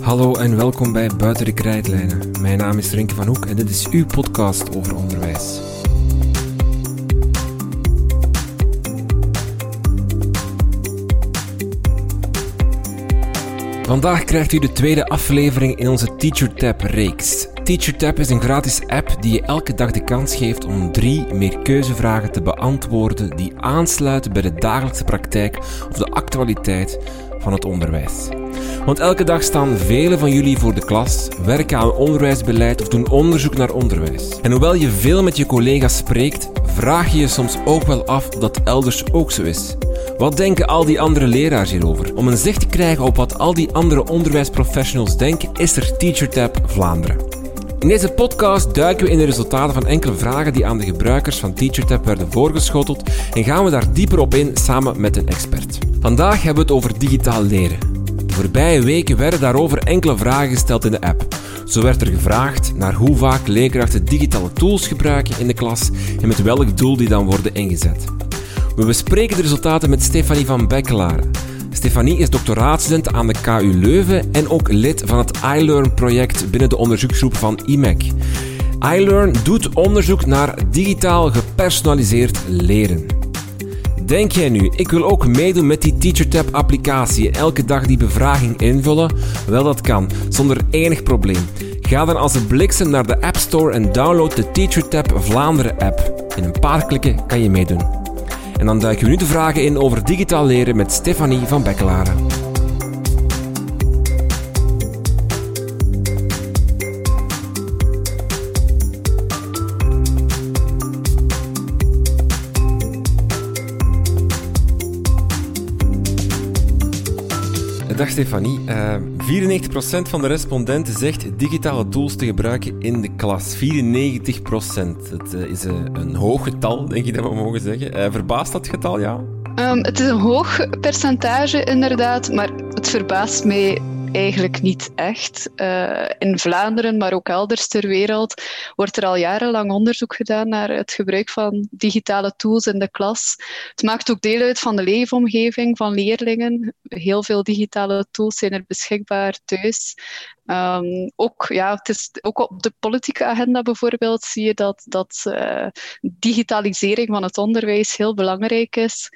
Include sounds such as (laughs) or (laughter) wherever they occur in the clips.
Hallo en welkom bij Buiten de Krijtlijnen. Mijn naam is Renke van Hoek en dit is uw podcast over onderwijs. Vandaag krijgt u de tweede aflevering in onze TeacherTap-reeks. TeacherTap is een gratis app die je elke dag de kans geeft om drie meerkeuzevragen te beantwoorden die aansluiten bij de dagelijkse praktijk of de actualiteit van het onderwijs. Want elke dag staan velen van jullie voor de klas, werken aan onderwijsbeleid of doen onderzoek naar onderwijs. En hoewel je veel met je collega's spreekt, vraag je je soms ook wel af of dat elders ook zo is. Wat denken al die andere leraars hierover? Om een zicht te krijgen op wat al die andere onderwijsprofessionals denken, is er TeacherTap Vlaanderen. In deze podcast duiken we in de resultaten van enkele vragen die aan de gebruikers van TeacherTap werden voorgeschoteld en gaan we daar dieper op in samen met een expert. Vandaag hebben we het over digitaal leren. De voorbije weken werden daarover enkele vragen gesteld in de app. Zo werd er gevraagd naar hoe vaak leerkrachten digitale tools gebruiken in de klas en met welk doel die dan worden ingezet. We bespreken de resultaten met Stefanie van Bekkelaren. Stefanie is doctoraatstudent aan de KU Leuven en ook lid van het iLearn-project binnen de onderzoeksgroep van IMEC. iLearn doet onderzoek naar digitaal gepersonaliseerd leren. Denk jij nu, ik wil ook meedoen met die TeacherTap-applicatie, elke dag die bevraging invullen? Wel, dat kan, zonder enig probleem. Ga dan als een bliksem naar de App Store en download de TeacherTap Vlaanderen app. In een paar klikken kan je meedoen. En dan duiken we nu de vragen in over digitaal leren met Stefanie van Bekkelaren. Dag Stefanie. Uh, 94% van de respondenten zegt digitale tools te gebruiken in de klas. 94%. Dat uh, is uh, een hoog getal, denk ik dat we mogen zeggen. Verbaast dat getal, ja? Um, het is een hoog percentage, inderdaad. Maar het verbaast mij eigenlijk niet echt. Uh, in Vlaanderen, maar ook elders ter wereld, wordt er al jarenlang onderzoek gedaan naar het gebruik van digitale tools in de klas. Het maakt ook deel uit van de leefomgeving van leerlingen. Heel veel digitale tools zijn er beschikbaar thuis. Um, ook, ja, het is, ook op de politieke agenda bijvoorbeeld zie je dat, dat uh, digitalisering van het onderwijs heel belangrijk is.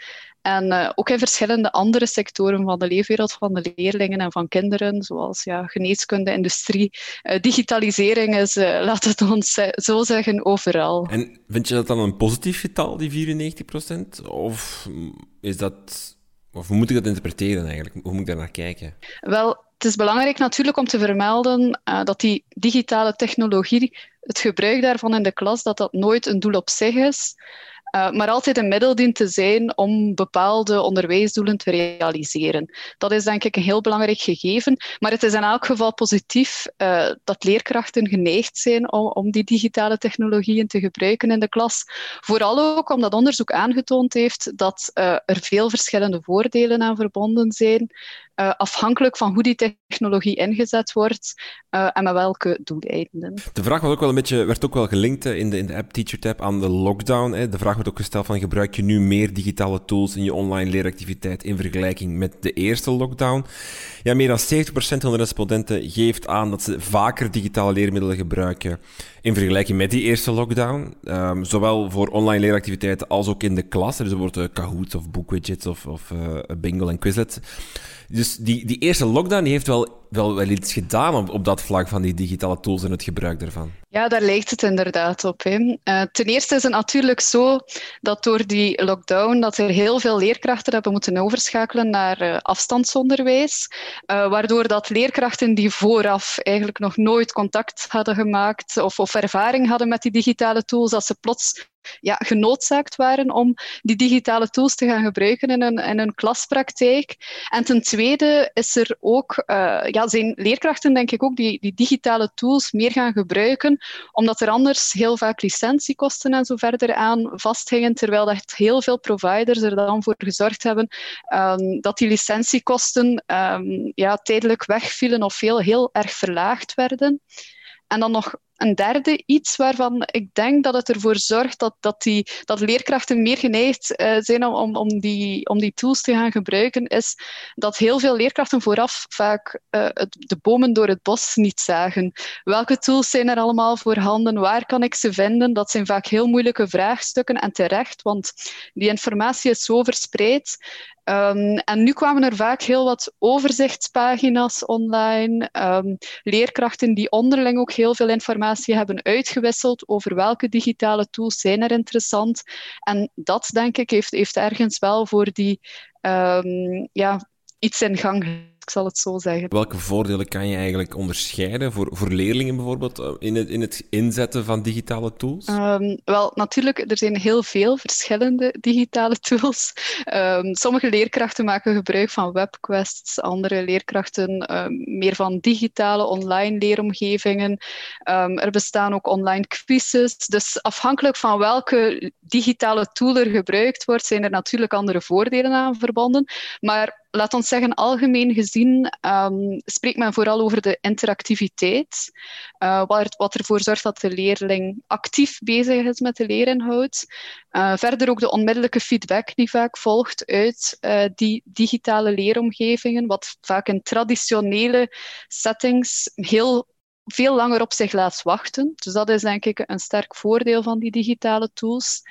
En uh, ook in verschillende andere sectoren van de leefwereld van de leerlingen en van kinderen, zoals ja, geneeskunde, industrie. Uh, digitalisering is, uh, (laughs) laat het ons zo zeggen, overal. En vind je dat dan een positief getal, die 94%? Of is dat... Of hoe moet ik dat interpreteren eigenlijk? Hoe moet ik daar naar kijken? Wel, het is belangrijk natuurlijk om te vermelden dat die digitale technologie, het gebruik daarvan in de klas, dat dat nooit een doel op zich is. Uh, maar altijd een middel dient te zijn om bepaalde onderwijsdoelen te realiseren. Dat is denk ik een heel belangrijk gegeven. Maar het is in elk geval positief uh, dat leerkrachten geneigd zijn om, die digitale technologieën te gebruiken in de klas. Vooral ook omdat onderzoek aangetoond heeft dat uh, er veel verschillende voordelen aan verbonden zijn. Uh, afhankelijk van hoe die technologie ingezet wordt uh, en met welke doeleinden. De vraag was ook wel een beetje, werd ook wel gelinkt in de, in de app TeacherTap aan de lockdown. Hè. De vraag werd ook gesteld van gebruik je nu meer digitale tools in je online leeractiviteit in vergelijking met de eerste lockdown? Ja, meer dan 70% van de respondenten geeft aan dat ze vaker digitale leermiddelen gebruiken in vergelijking met die eerste lockdown. Um, zowel voor online leeractiviteiten als ook in de klas. Dus bijvoorbeeld uh, Kahoot of Bookwidgets of, of uh, en Quizlet. Dus die, die eerste lockdown die heeft wel, wel, iets gedaan op, dat vlak van die digitale tools en het gebruik daarvan. Ja, daar lijkt het inderdaad op. Hè. Uh, ten eerste is het natuurlijk zo dat door die lockdown dat er heel veel leerkrachten hebben moeten overschakelen naar uh, afstandsonderwijs, uh, waardoor dat leerkrachten die vooraf eigenlijk nog nooit contact hadden gemaakt of, of ervaring hadden met die digitale tools, dat ze plots ja, genoodzaakt waren om die digitale tools te gaan gebruiken in een, in een klaspraktijk. En ten tweede is er ook, uh, ja, zijn leerkrachten denk ik ook die, die digitale tools meer gaan gebruiken, omdat er anders heel vaak licentiekosten en zo verder aan vasthingen, terwijl dat heel veel providers er dan voor gezorgd hebben um, dat die licentiekosten um, ja, tijdelijk wegvielen of heel, heel erg verlaagd werden. En dan nog een derde iets waarvan ik denk dat het ervoor zorgt dat, dat, die, dat leerkrachten meer geneigd uh, zijn om, om, die, om die tools te gaan gebruiken, is dat heel veel leerkrachten vooraf vaak uh, het, de bomen door het bos niet zagen. Welke tools zijn er allemaal voorhanden? Waar kan ik ze vinden? Dat zijn vaak heel moeilijke vraagstukken en terecht, want die informatie is zo verspreid. Um, en nu kwamen er vaak heel wat overzichtspagina's online, um, leerkrachten die onderling ook heel veel informatie hebben uitgewisseld over welke digitale tools zijn er interessant. En dat, denk ik, heeft, heeft ergens wel voor die um, ja, iets in gang ik zal het zo zeggen. Welke voordelen kan je eigenlijk onderscheiden voor, voor leerlingen bijvoorbeeld eh, in het, in het inzetten van digitale tools? Um, wel, natuurlijk, er zijn heel veel verschillende digitale (laughs) tools. Um, sommige leerkrachten maken gebruik van webquests, andere leerkrachten um, meer van digitale online leeromgevingen. er bestaan ook online quizzes. Dus afhankelijk van welke digitale tool er gebruikt wordt, zijn er natuurlijk andere voordelen aan verbonden. Maar laat ons zeggen, algemeen gezien um, spreekt men vooral over de interactiviteit, uh, wat, wat, ervoor zorgt dat de leerling actief bezig is met de leerinhoud. Uh, verder ook de onmiddellijke feedback die vaak volgt uit uh, die digitale leeromgevingen, wat vaak in traditionele settings heel veel langer op zich laat wachten. Dus dat is denk ik een sterk voordeel van die digitale tools.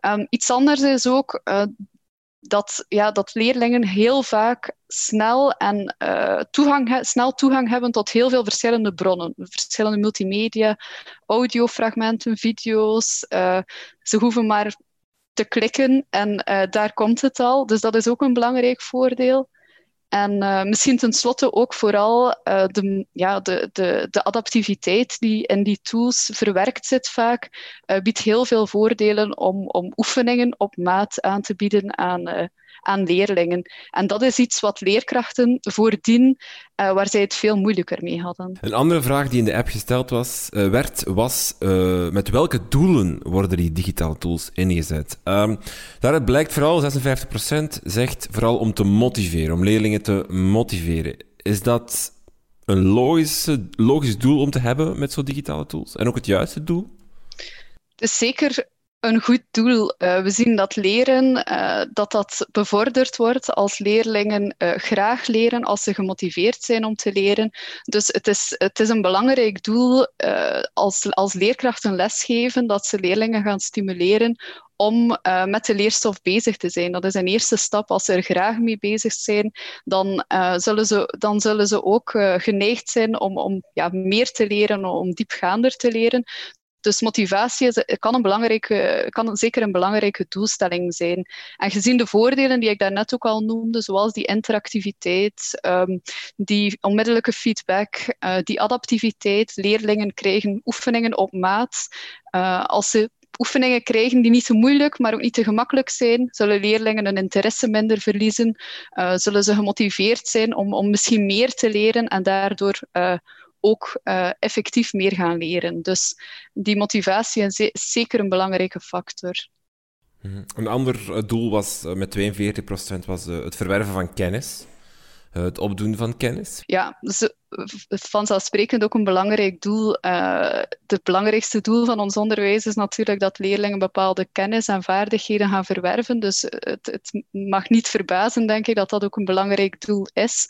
Um, iets anders is ook dat, ja, dat leerlingen heel vaak snel, en, uh, toegang, snel toegang hebben tot heel veel verschillende bronnen. Verschillende multimedia, audiofragmenten, video's. Uh, ze hoeven maar te klikken en uh, daar komt het al. Dus dat is ook een belangrijk voordeel. En uh, misschien tenslotte ook vooral uh, de, ja, de, de, de adaptiviteit die in die tools verwerkt zit vaak, uh, biedt heel veel voordelen om, om oefeningen op maat aan te bieden aan, aan leerlingen. En dat is iets wat leerkrachten voordien, uh, waar zij het veel moeilijker mee hadden. Een andere vraag die in de app gesteld was, uh, werd, was uh, met welke doelen worden die digitale tools ingezet? Um, daaruit blijkt vooral, 56% zegt vooral om te motiveren, om leerlingen te motiveren. Is dat een logische, logisch doel om te hebben met zo'n digitale tools? En ook het juiste doel? Het is zeker een goed doel. Uh, we zien dat leren, uh, dat dat bevorderd wordt als leerlingen uh, graag leren, als ze gemotiveerd zijn om te leren. Dus het is, het is een belangrijk doel als, als leerkrachten lesgeven, dat ze leerlingen gaan stimuleren om met de leerstof bezig te zijn. Dat is een eerste stap. Als ze er graag mee bezig zijn, dan, zullen, ze, dan zullen ze ook geneigd zijn om, om ja, meer te leren, om diepgaander te leren. Dus motivatie is, kan, een belangrijke, kan zeker een belangrijke doelstelling zijn. En gezien de voordelen die ik daarnet ook al noemde, zoals die interactiviteit, um, die onmiddellijke feedback, uh, die adaptiviteit, leerlingen krijgen oefeningen op maat. Uh, als ze oefeningen krijgen die niet te moeilijk, maar ook niet te gemakkelijk zijn, zullen leerlingen hun interesse minder verliezen, uh, zullen ze gemotiveerd zijn om, om misschien meer te leren en daardoor ook uh, effectief meer gaan leren. Dus die motivatie is zeker een belangrijke factor. Mhm. Een ander eh, doel was uh, met 42% was het verwerven van kennis. Het opdoen van kennis. Ja, dus vanzelfsprekend ook een belangrijk doel. Uh, het belangrijkste doel van ons onderwijs is natuurlijk dat leerlingen bepaalde kennis en vaardigheden gaan verwerven. Dus het, het mag niet verbazen, denk ik, dat dat ook een belangrijk doel is.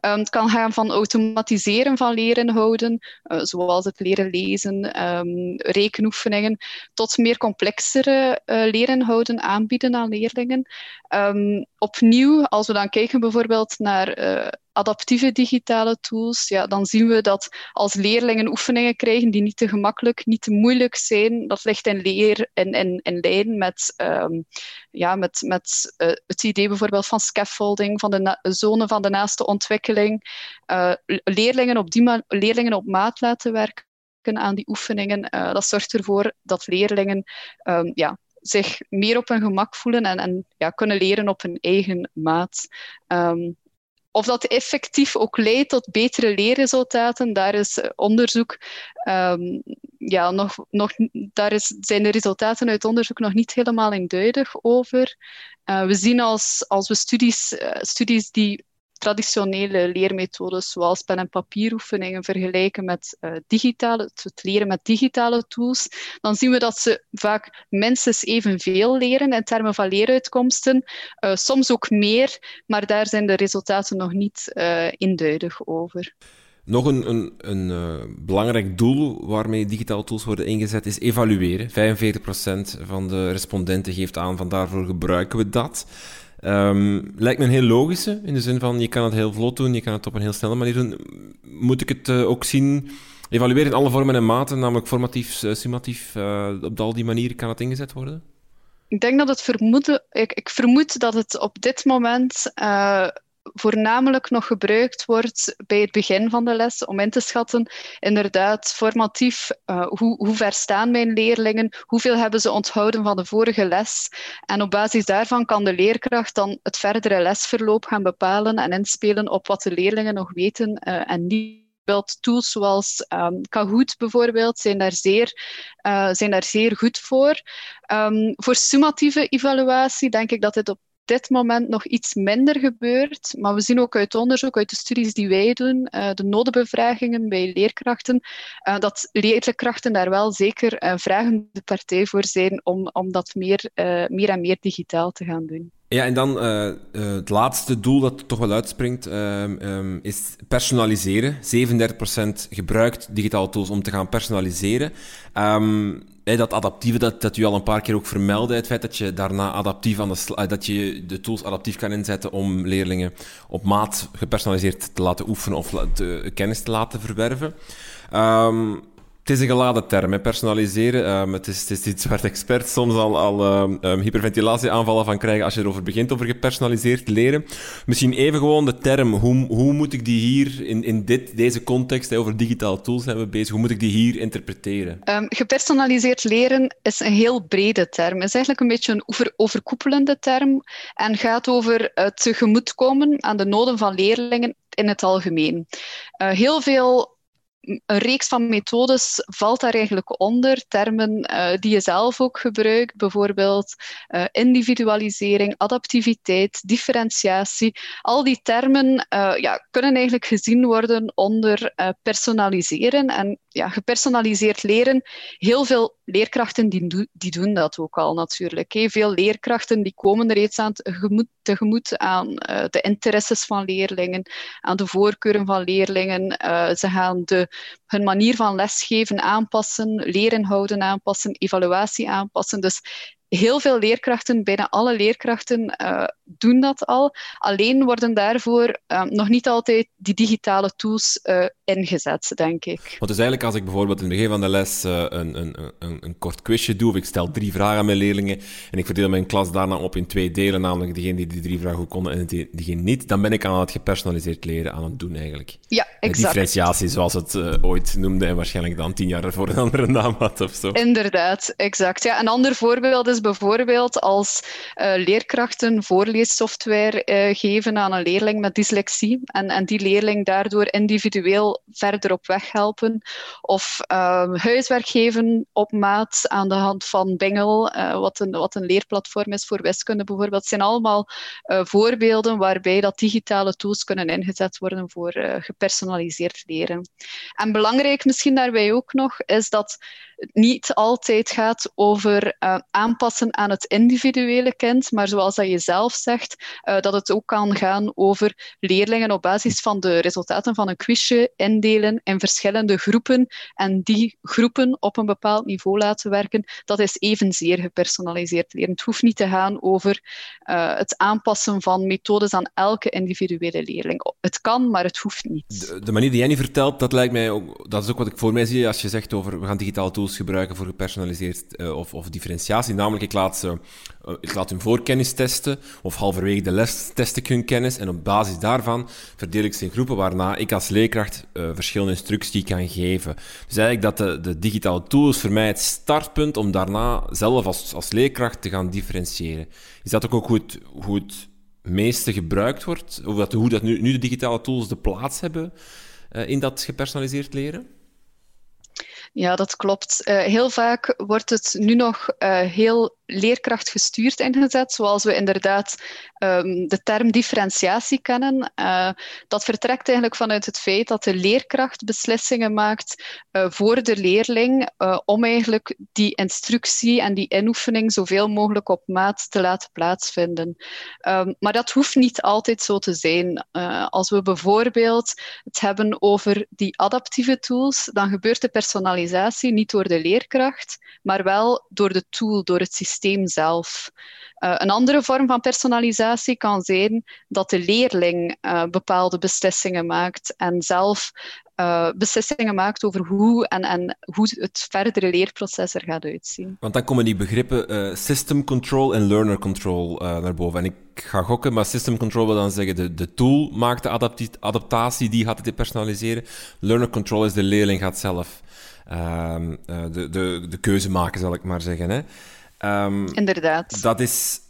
Um, het kan gaan van automatiseren van leerinhouden, uh, zoals het leren lezen, um, rekenoefeningen, tot meer complexere uh, leerinhouden aanbieden aan leerlingen. Um, opnieuw, als we dan kijken bijvoorbeeld naar adaptieve digitale tools, ja, dan zien we dat als leerlingen oefeningen krijgen die niet te gemakkelijk, niet te moeilijk zijn, dat ligt in, leer, in, in, in lijn met, um, ja, met, met uh, het idee bijvoorbeeld van scaffolding, van de zone van de naaste ontwikkeling. Uh, leerlingen, op die leerlingen op maat laten werken aan die oefeningen, uh, dat zorgt ervoor dat leerlingen um, ja, zich meer op hun gemak voelen en, en ja, kunnen leren op hun eigen maat. Um, of dat effectief ook leidt tot betere leerresultaten, daar is eh, onderzoek, um, ja, nog, nog, daar is, zijn de resultaten uit onderzoek nog niet helemaal eenduidig over. Uh, we zien als, als we studies, uh, studies die traditionele leermethodes zoals pen- en papieroefeningen vergelijken met uh, digitale, het leren met digitale tools, dan zien we dat ze vaak minstens evenveel leren in termen van leeruitkomsten, uh, soms ook meer, maar daar zijn de resultaten nog niet uh, eenduidig over. Nog een, een, een belangrijk doel waarmee digitale tools worden ingezet is evalueren. 45% van de respondenten geeft aan van daarvoor gebruiken we dat. Um, lijkt me een heel logische, in de zin van je kan het heel vlot doen, je kan het op een heel snelle manier doen. Moet ik het uh, ook zien, evalueren in alle vormen en maten, namelijk formatief, uh, summatief, op al die manieren kan het ingezet worden? Ik denk dat het vermoeden, ik, ik vermoed dat het op dit moment voornamelijk nog gebruikt wordt bij het begin van de les om in te schatten, inderdaad, formatief, uh, hoe, hoe ver staan mijn leerlingen, hoeveel hebben ze onthouden van de vorige les. En op basis daarvan kan de leerkracht dan het verdere lesverloop gaan bepalen en inspelen op wat de leerlingen nog weten uh, en niet tools zoals um, Kahoot bijvoorbeeld zijn daar zeer, uh, zijn daar zeer goed voor. Um, voor summatieve evaluatie denk ik dat dit op dit moment nog iets minder gebeurt. Maar we zien ook uit onderzoek, uit de studies die wij doen, uh, de nodenbevragingen bij leerkrachten, uh, dat leerkrachten daar wel zeker een vragende partij voor zijn om, om dat meer, uh, meer en meer digitaal te gaan doen. Ja, en dan het laatste doel dat toch wel uitspringt, uh, um, is personaliseren. 37% gebruikt digitale tools om te gaan personaliseren. Um, dat adaptieve, dat, dat u al een paar keer ook vermeldde, het feit dat je daarna adaptief aan de eh, dat je de tools adaptief kan inzetten om leerlingen op maat gepersonaliseerd te laten oefenen of te, kennis te laten verwerven. Um, het is een geladen term, personaliseren. Um, het, is, het, is, iets waar experts soms al, al um, hyperventilatieaanvallen van krijgen als je erover begint over gepersonaliseerd leren. Misschien even gewoon de term, hoe, hoe moet ik die hier in, in dit, deze context, hè, over digitale tools hebben bezig, hoe moet ik die hier interpreteren? gepersonaliseerd leren is een heel brede term. Het is eigenlijk een beetje een over, overkoepelende term en gaat over het tegemoetkomen aan de noden van leerlingen in het algemeen. Uh, heel veel een reeks van methodes valt daar eigenlijk onder. Termen uh, die je zelf ook gebruikt, bijvoorbeeld uh, individualisering, adaptiviteit, differentiatie. Al die termen uh, ja, kunnen eigenlijk gezien worden onder personaliseren. En ja, gepersonaliseerd leren, heel veel leerkrachten die, die doen dat ook al natuurlijk. Hè. Veel leerkrachten die komen er reeds aan tegemoet, tegemoet aan de interesses van leerlingen, aan de voorkeuren van leerlingen. ze gaan de hun manier van lesgeven aanpassen, leren houden aanpassen, evaluatie aanpassen. Dus heel veel leerkrachten, bijna alle leerkrachten, uh, doen dat al. Alleen worden daarvoor uh, nog niet altijd die digitale tools uh, ingezet, denk ik. Want dus eigenlijk als ik bijvoorbeeld in het begin van de les een, een, een, een, kort quizje doe, of ik stel drie vragen aan mijn leerlingen, en ik verdeel mijn klas daarna op in twee delen, namelijk diegene die die drie vragen goed konden en diegene niet, dan ben ik aan het gepersonaliseerd leren aan het doen eigenlijk. Ja, exact. Differentiatie, zoals het ooit noemde en waarschijnlijk dan tien jaar ervoor een andere naam had of zo. Inderdaad, exact. Ja, een ander voorbeeld is bijvoorbeeld als uh, leerkrachten voorleessoftware uh, geven aan een leerling met dyslexie en, en die leerling daardoor individueel verder op weg helpen. Of uh, huiswerk geven op maat aan de hand van Bingel, wat, een, wat een leerplatform is voor wiskunde bijvoorbeeld. Zijn allemaal voorbeelden waarbij dat digitale tools kunnen ingezet worden voor gepersonaliseerd leren. En belangrijk misschien daarbij ook nog is dat het niet altijd gaat over uh, aan het individuele kind, maar zoals dat je zelf zegt, uh, dat het ook kan gaan over leerlingen op basis van de resultaten van een quizje indelen in verschillende groepen en die groepen op een bepaald niveau laten werken. Dat is evenzeer gepersonaliseerd leren. Het hoeft niet te gaan over uh, het aanpassen van methodes aan elke individuele leerling. Het kan, maar het hoeft niet. De, manier die jij nu vertelt, dat lijkt mij ook, dat is ook wat ik voor mij zie als je zegt over we gaan digitale tools gebruiken voor gepersonaliseerd uh, of, of, differentiatie. Namelijk, ik laat, ze, uh, ik laat hun voorkennis testen, of halverwege de les test ik hun kennis, en op basis daarvan verdeel ik ze in groepen waarna ik als leerkracht uh, verschillende instructies kan geven. Dus eigenlijk dat de, de digitale tool is voor mij het startpunt om daarna zelf als, als leerkracht te gaan differentiëren. Is dat ook hoe het, het meeste gebruikt wordt? Of dat, hoe dat nu, nu de digitale tools de plaats hebben in dat gepersonaliseerd leren? Ja, dat klopt. Uh, heel vaak wordt het nu nog uh, heel leerkracht gestuurd ingezet, zoals we inderdaad um, de term differentiatie kennen. Uh, dat vertrekt eigenlijk vanuit het feit dat de leerkracht beslissingen maakt uh, voor de leerling uh, om eigenlijk die instructie en die inoefening zoveel mogelijk op maat te laten plaatsvinden. Um, maar dat hoeft niet altijd zo te zijn. als we bijvoorbeeld het hebben over die adaptieve tools, dan gebeurt de personalisatie niet door de leerkracht, maar wel door de tool, door het systeem zelf. Uh, een andere vorm van personalisatie kan zijn dat de leerling uh, bepaalde beslissingen maakt en zelf uh, beslissingen maakt over hoe en, en hoe het verdere leerproces er gaat uitzien. Want dan komen die begrippen system control en learner control naar boven. En ik ga gokken, maar system control wil dan zeggen de, de tool maakt de adaptatie, die gaat het personaliseren. Learner control is de leerling gaat zelf ehm, de, de, de keuze maken, zal ik maar zeggen. Hè. Um, Inderdaad. Dat is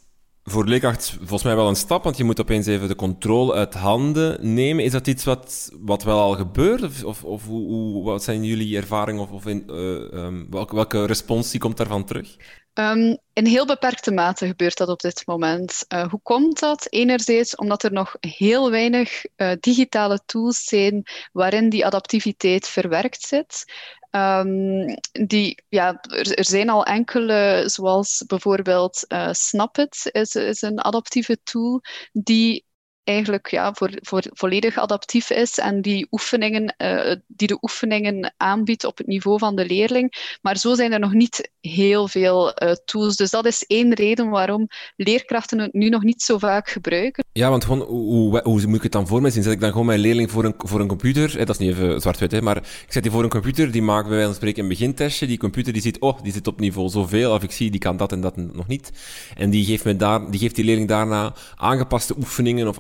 voor leerkracht volgens mij wel een stap, want je moet opeens even de controle uit handen nemen. Is dat iets wat, wat wel al gebeurt? Of, of, of hoe, wat zijn jullie ervaringen? Of, of in, uh, um, welke, welke responsie komt daarvan terug? Um, in heel beperkte mate gebeurt dat op dit moment. Uh, hoe komt dat? Enerzijds omdat er nog heel weinig uh, digitale tools zijn waarin die adaptiviteit verwerkt zit. Um, die, ja, er, zijn al enkele, zoals bijvoorbeeld uh, Snapit is, is een adaptieve tool die eigenlijk ja, voor, voor volledig adaptief is en die, oefeningen, uh, die de oefeningen aanbiedt op het niveau van de leerling. Maar zo zijn er nog niet heel veel uh, tools. Dus dat is één reden waarom leerkrachten het nu nog niet zo vaak gebruiken. Ja, want gewoon, hoe, hoe, moet ik het dan voor me zien? Zet ik dan gewoon mijn leerling voor een, voor een computer? Hè, dat is niet even zwart-wit, maar ik zet die voor een computer, die maakt bij wijze van spreken een begintestje. Die computer die ziet, oh, die zit op niveau zoveel, of ik zie, die kan dat en dat nog niet. En die geeft, me daar, die, geeft die leerling daarna aangepaste oefeningen of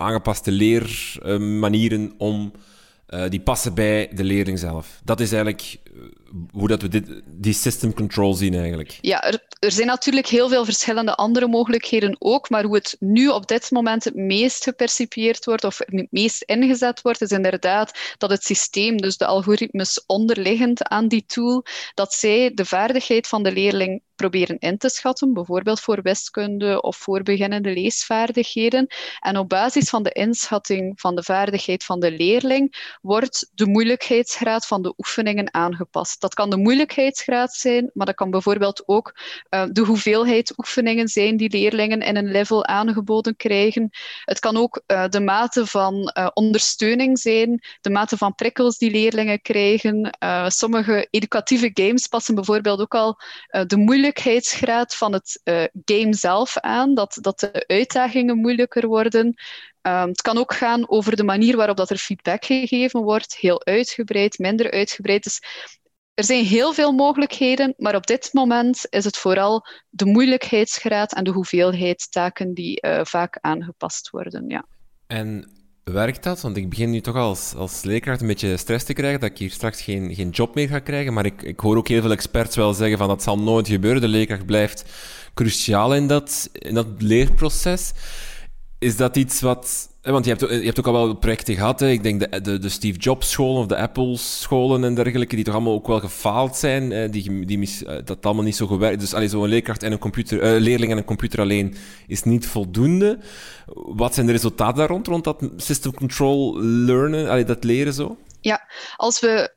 leermanieren om uh, die passen bij de leerling zelf. Dat is eigenlijk eh, hoe dat we dit, die system control zien eigenlijk. Ja, er, er, zijn natuurlijk heel veel verschillende andere mogelijkheden ook, maar hoe het nu op dit moment het meest gepercipieerd wordt of het meest ingezet wordt, is inderdaad dat het systeem, dus de algoritmes onderliggend aan die tool, dat zij de vaardigheid van de leerling proberen in te schatten, bijvoorbeeld voor wiskunde of voor beginnende leesvaardigheden. En op basis van de inschatting van de vaardigheid van de leerling wordt de moeilijkheidsgraad van de oefeningen Dat kan de moeilijkheidsgraad zijn, maar dat kan bijvoorbeeld ook uh, de hoeveelheid oefeningen zijn die leerlingen in een level aangeboden krijgen. Het kan ook uh, de mate van uh, ondersteuning zijn, de mate van prikkels die leerlingen krijgen. sommige educatieve games passen bijvoorbeeld ook al de moeilijkheidsgraad van het game zelf aan, dat, dat de uitdagingen moeilijker worden. Um, het kan ook gaan over de manier waarop dat er feedback gegeven wordt, heel uitgebreid, minder uitgebreid. Dus er zijn heel veel mogelijkheden, maar op dit moment is het vooral de moeilijkheidsgraad en de hoeveelheid taken die uh, vaak aangepast worden. Ja. En werkt dat? Want ik begin nu toch als, als leerkracht een beetje stress te krijgen dat ik hier straks geen, geen job meer ga krijgen. Maar ik, ik hoor ook heel veel experts wel zeggen van dat zal nooit gebeuren. De leerkracht blijft cruciaal in dat, in dat leerproces. Is dat iets wat want je hebt, je hebt ook al wel projecten gehad. Hè. Ik denk de, de, de Steve Jobs scholen of de Apple scholen en dergelijke, die toch allemaal ook wel gefaald zijn. Die, die eh, dat allemaal niet zo gewerkt. Dus alleen zo'n leerkracht en een computer, uh, leerling en een computer alleen is niet voldoende. Wat zijn de resultaten daar rond, rond dat system control learnen, allee, dat leren zo? Ja, als we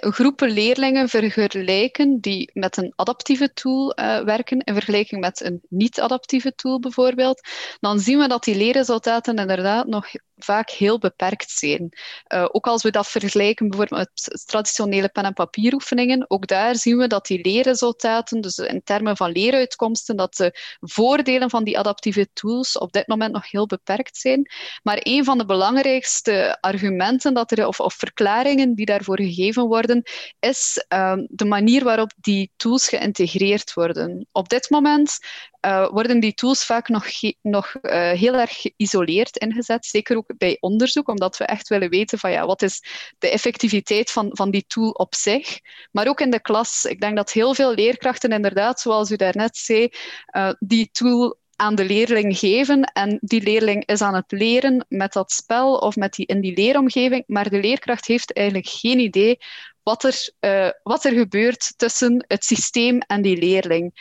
groepen leerlingen vergelijken die met een adaptieve tool uh, werken in vergelijking met een niet-adaptieve tool bijvoorbeeld, dan zien we dat die leerresultaten inderdaad nog vaak heel beperkt zijn. Uh, ook als we dat vergelijken bijvoorbeeld met traditionele pen- en papieroefeningen, ook daar zien we dat die leerresultaten, dus in termen van leeruitkomsten, dat de voordelen van die adaptieve tools op dit moment nog heel beperkt zijn. Maar een van de belangrijkste argumenten dat er, of, of verklaringen die daarvoor gegeven worden, is uh, de manier waarop die tools geïntegreerd worden. Op dit moment uh, worden die tools vaak nog, nog uh, heel erg geïsoleerd ingezet, zeker ook bij onderzoek, omdat we echt willen weten van ja, wat is de effectiviteit van, van die tool op zich. Maar ook in de klas. Ik denk dat heel veel leerkrachten inderdaad, zoals u daarnet zei, uh, die tool aan de leerling geven en die leerling is aan het leren met dat spel of met die, in die leeromgeving, maar de leerkracht heeft eigenlijk geen idee wat er, uh, wat er gebeurt tussen het systeem en die leerling.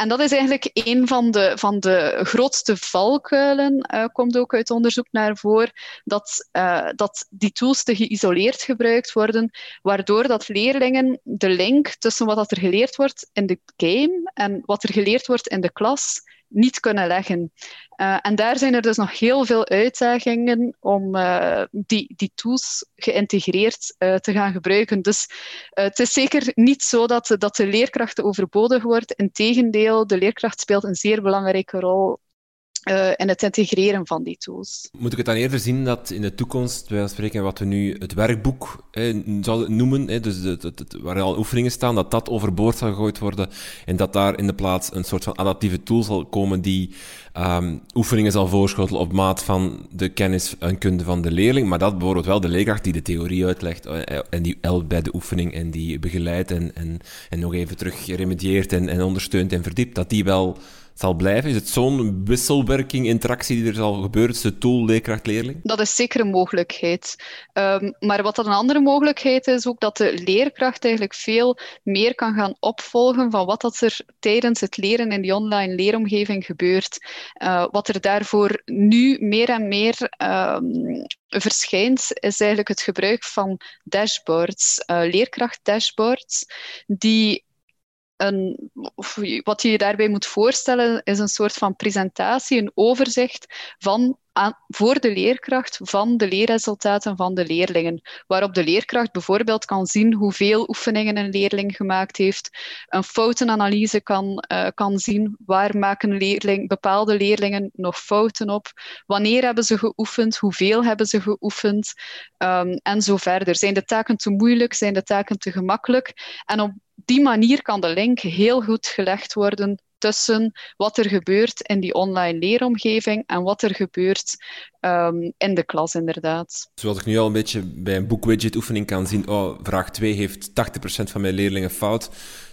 En dat is eigenlijk een van de, van de grootste valkuilen, uh, komt ook uit onderzoek naar voren, dat, uh, dat die tools te geïsoleerd gebruikt worden, waardoor dat leerlingen de link tussen wat er geleerd wordt in de game en wat er geleerd wordt in de klas niet kunnen leggen. Uh, en daar zijn er dus nog heel veel uitdagingen om uh, die, die tools geïntegreerd uh, te gaan gebruiken. Dus het is zeker niet zo dat, dat de leerkracht overbodig wordt. Integendeel, de leerkracht speelt een zeer belangrijke rol uh, in het integreren van die tools. Moet ik het dan eerder zien dat in de toekomst, wij spreken wat we nu het werkboek zouden noemen, dus waar al oefeningen staan, dat dat overboord zal gegooid worden en dat daar in de plaats een soort van adaptieve tool zal komen die um, oefeningen zal voorschotelen op maat van de kennis en kunde van de leerling, maar dat bijvoorbeeld wel de leerkracht die de theorie uitlegt eh, en die helpt bij de oefening en die begeleidt en, en, en nog even terug remedieert en, en ondersteunt en verdiept, dat die wel zal blijven? Is het zo'n wisselwerking, interactie die er zal gebeuren tussen tool, leerkracht, leerling? Dat is zeker een mogelijkheid. Um, maar wat dan een andere mogelijkheid is, ook dat de leerkracht eigenlijk veel meer kan gaan opvolgen van wat dat er tijdens het leren in die online leeromgeving gebeurt. Uh, wat er daarvoor nu meer en meer um, verschijnt, is eigenlijk het gebruik van dashboards, uh, leerkracht-dashboards, die wat je je daarbij moet voorstellen, is een soort van presentatie, een overzicht van, aan, voor de leerkracht van de leerresultaten van de leerlingen. Waarop de leerkracht bijvoorbeeld kan zien hoeveel oefeningen een leerling gemaakt heeft, een foutenanalyse kan, uh, kan zien waar maken leerling, bepaalde leerlingen nog fouten op, wanneer hebben ze geoefend, hoeveel hebben ze geoefend um, en zo verder. Zijn de taken te moeilijk, zijn de taken te gemakkelijk? En op die manier kan de link heel goed gelegd worden tussen wat er gebeurt in die online leeromgeving en wat er gebeurt um, in de klas, inderdaad. Zoals ik nu al een beetje bij een boekwidget oefening kan zien, oh, vraag 2 heeft 80% van mijn leerlingen fout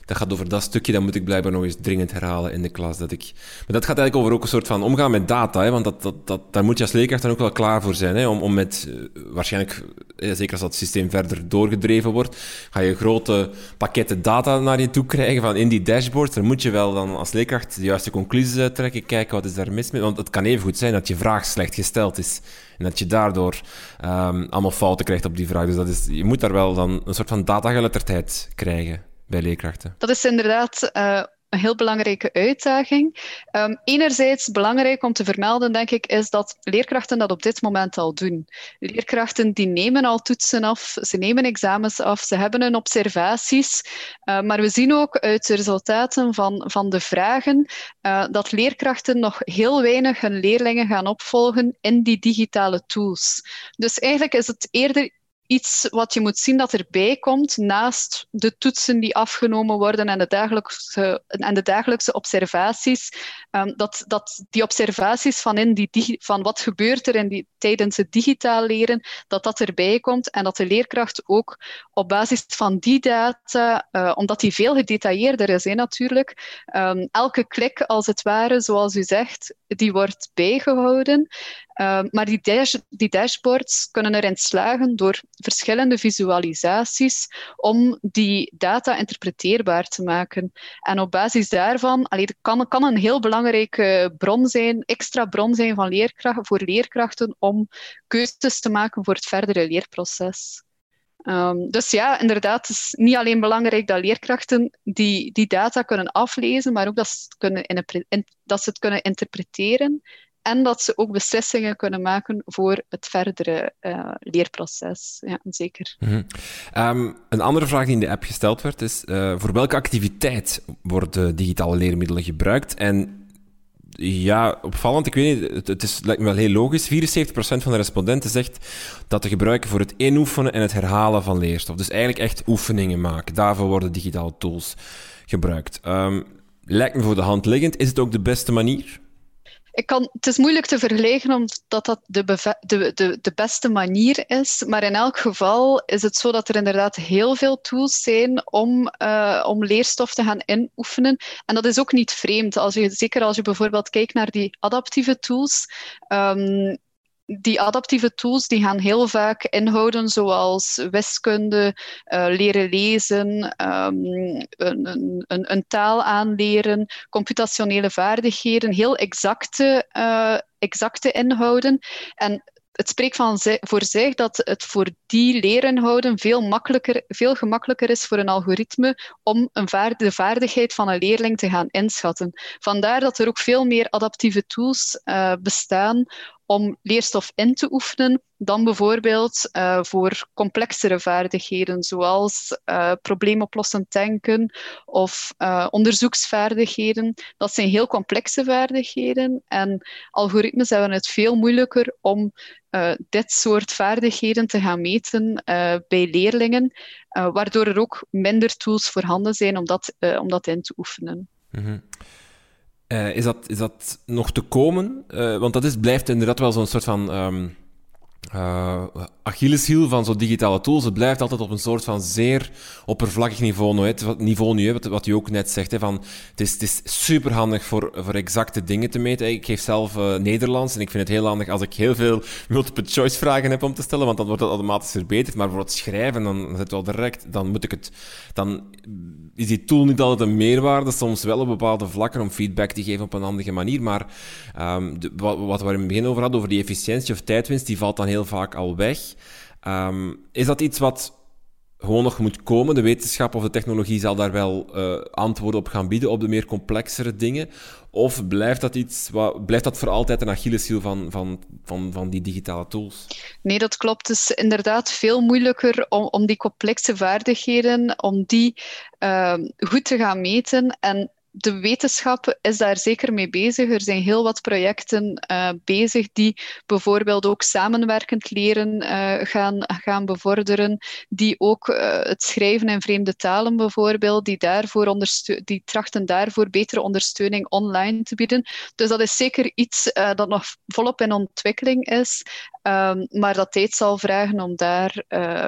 dat gaat over dat stukje, dat moet ik blijkbaar nog eens dringend herhalen in de klas. Dat ik... Maar dat gaat eigenlijk over ook een soort van omgaan met data, hè, want dat, dat, dat, daar moet je als leerkracht dan ook wel klaar voor zijn. Hè, om, om met, uh, waarschijnlijk, eh, zeker als dat systeem verder doorgedreven wordt, ga je grote pakketten data naar je toe krijgen van in die dashboards. Dan moet je wel dan als leerkracht de juiste conclusies uittrekken, kijken wat is daar mis mee. Want het kan even goed zijn dat je vraag slecht gesteld is. En dat je daardoor um, allemaal fouten krijgt op die vraag. Dus dat is, je moet daar wel dan een soort van datageletterdheid krijgen bij leerkrachten? Dat is inderdaad uh, een heel belangrijke uitdaging. Um, enerzijds belangrijk om te vermelden, denk ik, is dat leerkrachten dat op dit moment al doen. Leerkrachten die nemen al toetsen af, ze nemen examens af, ze hebben hun observaties. Uh, maar we zien ook uit de resultaten van, van de vragen uh, dat leerkrachten nog heel weinig hun leerlingen gaan opvolgen in die digitale tools. Dus eigenlijk is het eerder iets wat je moet zien dat erbij komt naast de toetsen die afgenomen worden en de dagelijkse, en de dagelijkse observaties. Um, dat, dat die observaties van, in die, van wat gebeurt er in die, tijdens het digitaal leren, dat dat erbij komt en dat de leerkracht ook op basis van die data, uh, omdat die veel gedetailleerder is natuurlijk, um, elke klik als het ware, zoals u zegt, die wordt bijgehouden. Um, maar die, die dashboards kunnen erin slagen door verschillende visualisaties om die data interpreteerbaar te maken. En op basis daarvan kan, kan een heel belangrijke bron zijn, extra bron zijn van leerkracht, voor leerkrachten om keuzes te maken voor het verdere leerproces. Um, dus ja, inderdaad, het is niet alleen belangrijk dat leerkrachten die, die data kunnen aflezen, maar ook dat ze, in, dat ze het kunnen interpreteren en dat ze ook beslissingen kunnen maken voor het verdere uh, leerproces. Ja, zeker. -hmm. um, een andere vraag die in de app gesteld werd is: uh, voor welke activiteit worden digitale leermiddelen gebruikt? En ja, opvallend. Ik weet niet, het, is, lijkt me wel heel logisch. 74% van de respondenten zegt dat te gebruiken voor het inoefenen en het herhalen van leerstof. Dus eigenlijk echt oefeningen maken. Daarvoor worden digitale tools gebruikt. Um, lijkt me voor de hand liggend. Is het ook de beste manier? Ik kan, het is moeilijk te vergelijken omdat dat de, de, de, de beste manier is. Maar in elk geval is het zo dat er inderdaad heel veel tools zijn om, uh, om leerstof te gaan inoefenen. En dat is ook niet vreemd. Als je, zeker als je bijvoorbeeld kijkt naar die adaptieve tools. Um, die adaptieve tools die gaan heel vaak inhouden zoals wiskunde, uh, leren lezen, um, een, een, een, taal aanleren, computationele vaardigheden, heel exacte, uh, exacte inhouden. En het spreekt van voor zich dat het voor die leerinhouden veel, makkelijker, veel gemakkelijker is voor een algoritme om een de vaardigheid van een leerling te gaan inschatten. Vandaar dat er ook veel meer adaptieve tools uh, bestaan om leerstof in te oefenen dan bijvoorbeeld uh, voor complexere vaardigheden, zoals uh, probleemoplossend denken of uh, onderzoeksvaardigheden. Dat zijn heel complexe vaardigheden en algoritmes hebben het veel moeilijker om dit soort vaardigheden te gaan meten bij leerlingen, waardoor er ook minder tools voorhanden zijn om dat, om dat in te oefenen. Mm uh, is, dat, is dat nog te komen? Uh, want dat is, blijft inderdaad wel zo'n soort van um, uh, Achilleshiel van zo'n digitale tools. Het blijft altijd op een soort van zeer oppervlakkig niveau, niveau nu, wat, wat u ook net zegt. Hè, van, het, is, het is super handig voor, voor exacte dingen te meten. Ik geef zelf uh, Nederlands en ik vind het heel handig als ik heel veel multiple choice vragen heb om te stellen, want dan wordt het automatisch verbeterd. Maar voor het schrijven, dan zit wel direct, dan moet ik het, dan is die tool niet altijd een meerwaarde, soms wel op bepaalde vlakken om feedback te geven op een handige manier. Maar um, wat, wat we in het begin over hadden, over die efficiëntie of tijdwinst, die valt dan heel vaak al weg. Um, is dat iets wat gewoon nog moet komen? De wetenschap of de technologie zal daar wel uh, antwoorden op gaan bieden, op de meer complexere dingen? Of blijft dat, iets, wat, blijft dat voor altijd een Achilleshiel van, van, van, van die digitale tools? Nee, dat klopt. Het is inderdaad veel moeilijker om, om die complexe vaardigheden, om die uh, goed te gaan meten. En de wetenschap is daar zeker mee bezig. Er zijn heel wat projecten uh, bezig die bijvoorbeeld ook samenwerkend leren uh, gaan, gaan bevorderen, die ook uh, het schrijven in vreemde talen bijvoorbeeld, die, daarvoor die trachten daarvoor betere ondersteuning online te bieden. Dus dat is zeker iets dat nog volop in ontwikkeling is, um, maar dat tijd zal vragen om daar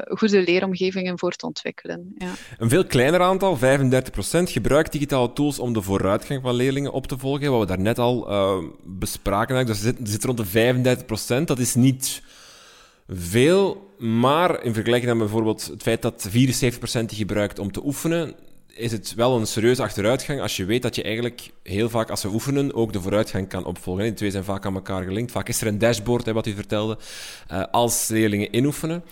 goede leeromgevingen voor te ontwikkelen. Ja. Een veel kleiner aantal, 35%, gebruikt digitale tools om de vooruitgang van leerlingen op te volgen. Wat we daarnet al uh, bespraken. Dus zit, zit rond de 35% Dat is niet veel, maar in vergelijking met bijvoorbeeld het feit dat 74% die gebruikt om te oefenen, is het wel een serieuze achteruitgang als je weet dat je eigenlijk heel vaak als ze oefenen ook de vooruitgang kan opvolgen. Die twee zijn vaak aan elkaar gelinkt. Vaak is er een dashboard, hè, wat u vertelde, uh, als leerlingen inoefenen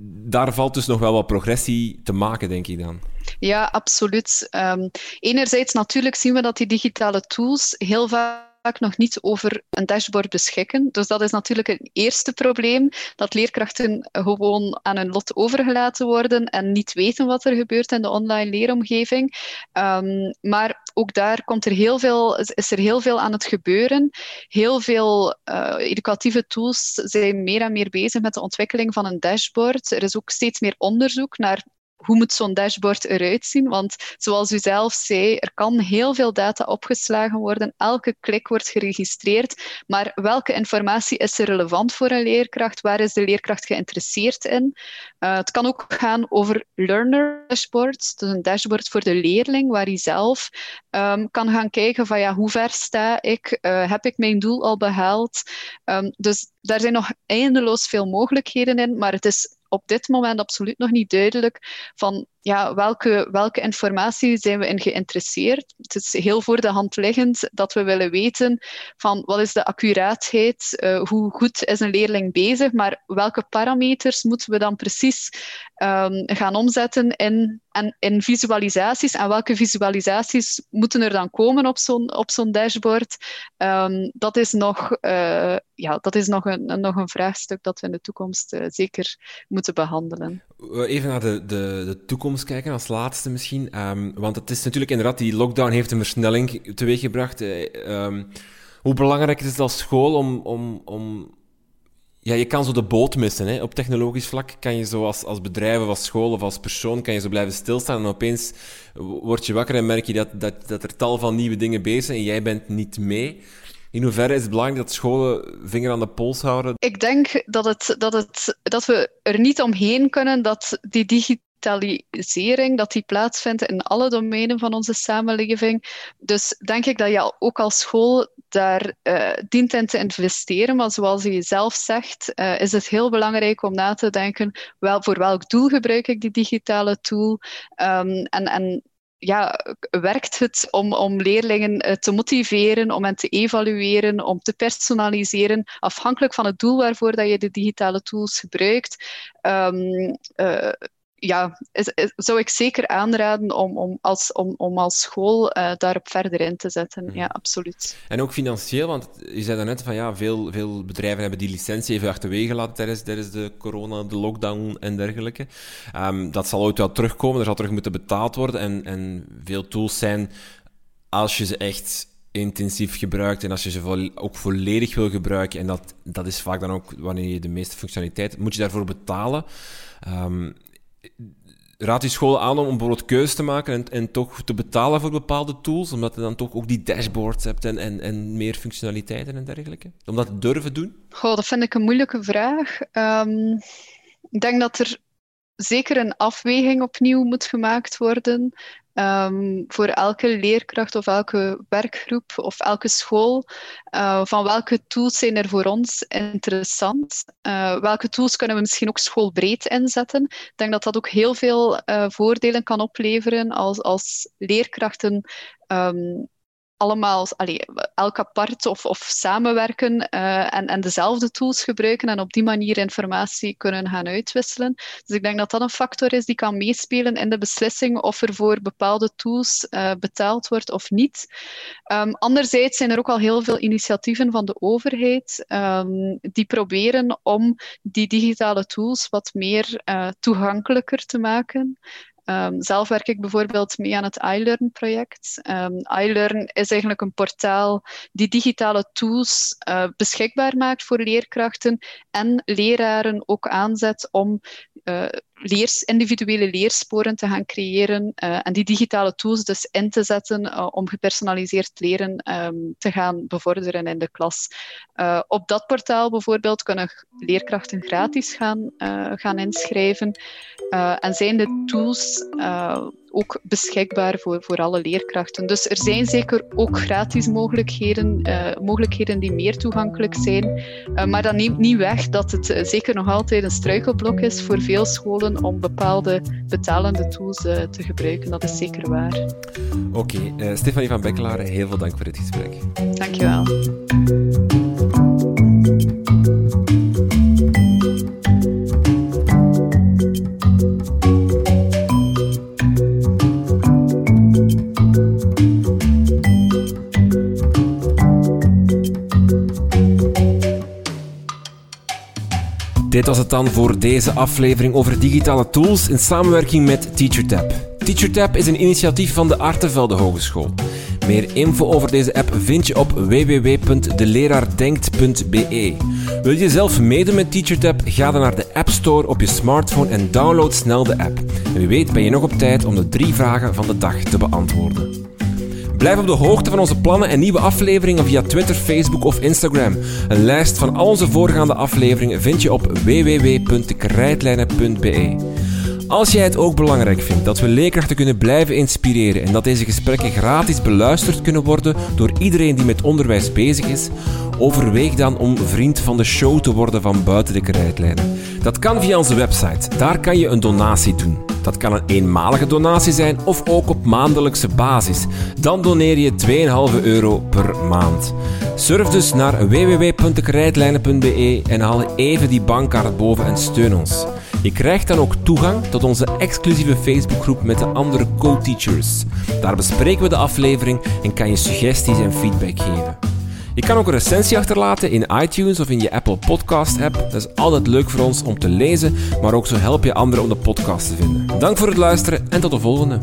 daar valt dus nog wel wat progressie te maken, denk ik dan. Ja, absoluut. Um, enerzijds natuurlijk zien we dat die digitale tools heel vaak nog niet over een dashboard beschikken. Dus dat is natuurlijk een eerste probleem, dat leerkrachten gewoon aan hun lot overgelaten worden en niet weten wat er gebeurt in de online leeromgeving. Um, maar ook daar komt er heel veel, is er heel veel aan het gebeuren. Heel veel uh, educatieve tools zijn meer en meer bezig met de ontwikkeling van een dashboard. Er is ook steeds meer onderzoek naar hoe moet zo'n dashboard eruit zien? Want zoals u zelf zei, er kan heel veel data opgeslagen worden. Elke klik wordt geregistreerd. Maar welke informatie is er relevant voor een leerkracht? Waar is de leerkracht geïnteresseerd in? Uh, het kan ook gaan over learner dashboards. Dus een dashboard voor de leerling, waar hij zelf um, kan gaan kijken van ja, hoe ver sta ik? Uh, heb ik mijn doel al behaald? Um, dus daar zijn nog eindeloos veel mogelijkheden in, maar het is op dit moment absoluut nog niet duidelijk van ja, welke, welke informatie zijn we in geïnteresseerd. Het is heel voor de hand liggend dat we willen weten van wat is de accuraatheid, uh, hoe goed is een leerling bezig, maar welke parameters moeten we dan precies um, gaan omzetten in, in visualisaties en welke visualisaties moeten er dan komen op zo'n op zo'n dashboard. Um, dat is nog, uh, ja, dat is nog, een, nog een vraagstuk dat we in de toekomst uh, zeker moeten behandelen. Even naar de, de, de toekomst kijken, als laatste misschien. Um, want het is natuurlijk inderdaad, die lockdown heeft een versnelling teweeggebracht. Um, hoe belangrijk is het als school om, om, om... Ja, je kan zo de boot missen. Hè. Op technologisch vlak kan je zo als, als bedrijf of als school of als persoon kan je zo blijven stilstaan en opeens word je wakker en merk je dat, dat, dat er tal van nieuwe dingen bezig zijn en jij bent niet mee. In hoeverre is het belangrijk dat scholen vinger aan de pols houden? Ik denk dat, het, dat, het, dat we er niet omheen kunnen dat die digitalisering dat die plaatsvindt in alle domeinen van onze samenleving. Dus denk ik dat je ook als school daar uh, dient in te investeren. Maar zoals je zelf zegt, uh, is het heel belangrijk om na te denken wel, voor welk doel gebruik ik die digitale tool. Um, en, en ja, werkt het om, om leerlingen eh, te motiveren, om hen te evalueren, om te personaliseren, afhankelijk van het doel waarvoor dat je de digitale tools gebruikt. Uh, ja, is, zou ik zeker aanraden om, om, als, om, om als school uh, daarop verder in te zetten. Ja, absoluut. En ook financieel, want je zei daarnet van ja, veel, veel bedrijven hebben die licentie even achterwege gelaten tijdens, tijdens de corona, de lockdown en dergelijke. Um, dat zal ooit wel terugkomen, er zal terug moeten betaald worden. En, en veel tools zijn, als je ze echt intensief gebruikt en als je ze ook volledig wil gebruiken, en dat, dat is vaak dan ook wanneer je de meeste functionaliteit, moet je daarvoor betalen. Um, raad je school aan om bijvoorbeeld keuze te maken en, en toch te betalen voor bepaalde tools, omdat je dan toch ook die dashboards hebt en, en, en meer functionaliteiten en dergelijke? Om dat te durven doen? Goh, dat vind ik een moeilijke vraag. Um, ik denk dat er zeker een afweging opnieuw moet gemaakt worden. Um, voor elke leerkracht of elke werkgroep of elke school. Uh, van welke tools zijn er voor ons interessant? Uh, welke tools kunnen we misschien ook schoolbreed inzetten? Ik denk dat dat ook heel veel uh, voordelen kan opleveren als, als leerkrachten um, allemaal allee, elk apart of, of samenwerken uh, en, en dezelfde tools gebruiken en op die manier informatie kunnen gaan uitwisselen. Dus ik denk dat dat een factor is die kan meespelen in de beslissing of er voor bepaalde tools uh, betaald wordt of niet. Um, anderzijds zijn er ook al heel veel initiatieven van de overheid um, die proberen om die digitale tools wat meer uh, toegankelijker te maken. Um, zelf werk ik bijvoorbeeld mee aan het iLearn-project. Um, iLearn is eigenlijk een portaal die digitale tools uh, beschikbaar maakt voor leerkrachten en leraren ook aanzet om uh, leers, individuele leersporen te gaan creëren uh, en die digitale tools dus in te zetten uh, om gepersonaliseerd leren um, te gaan bevorderen in de klas. Uh, op dat portaal bijvoorbeeld kunnen leerkrachten gratis gaan, gaan inschrijven en zijn de tools ook beschikbaar voor, voor alle leerkrachten. Dus er zijn zeker ook gratis mogelijkheden, uh, mogelijkheden die meer toegankelijk zijn. Uh, maar dat neemt niet weg dat het uh, zeker nog altijd een struikelblok is voor veel scholen om bepaalde betalende tools te gebruiken. Dat is zeker waar. Oké, okay. Stefanie van Bekkelaar, heel veel dank voor dit gesprek. Dankjewel. Dan voor deze aflevering over digitale tools in samenwerking met TeacherTap. TeacherTap is een initiatief van de Artevelde Hogeschool. Meer info over deze app vind je op www.deleraardenkt.be. Wil je zelf meedoen met TeacherTap? Ga dan naar de App Store op je smartphone en download snel de app. En wie weet ben je nog op tijd om de drie vragen van de dag te beantwoorden. Blijf op de hoogte van onze plannen en nieuwe afleveringen via Twitter, Facebook of Instagram. Een lijst van al onze voorgaande afleveringen vind je op www.krijtlijnen.be. Als jij het ook belangrijk vindt dat we leerkrachten kunnen blijven inspireren en dat deze gesprekken gratis beluisterd kunnen worden door iedereen die met onderwijs bezig is, overweeg dan om vriend van de show te worden van buiten de krijtlijnen. Dat kan via onze website. Daar kan je een donatie doen. Dat kan een eenmalige donatie zijn of ook op maandelijkse basis. Dan doneer je 2,5 euro per maand. Surf dus naar www.krijtlijnen.be en haal even die bankkaart boven en steun ons. Je krijgt dan ook toegang tot onze exclusieve Facebookgroep met de andere co-teachers. Daar bespreken we de aflevering en kan je suggesties en feedback geven. Je kan ook een recensie achterlaten in iTunes of in je Apple Podcast app. Dat is altijd leuk voor ons om te lezen, maar ook zo help je anderen om de podcast te vinden. Dank voor het luisteren en tot de volgende.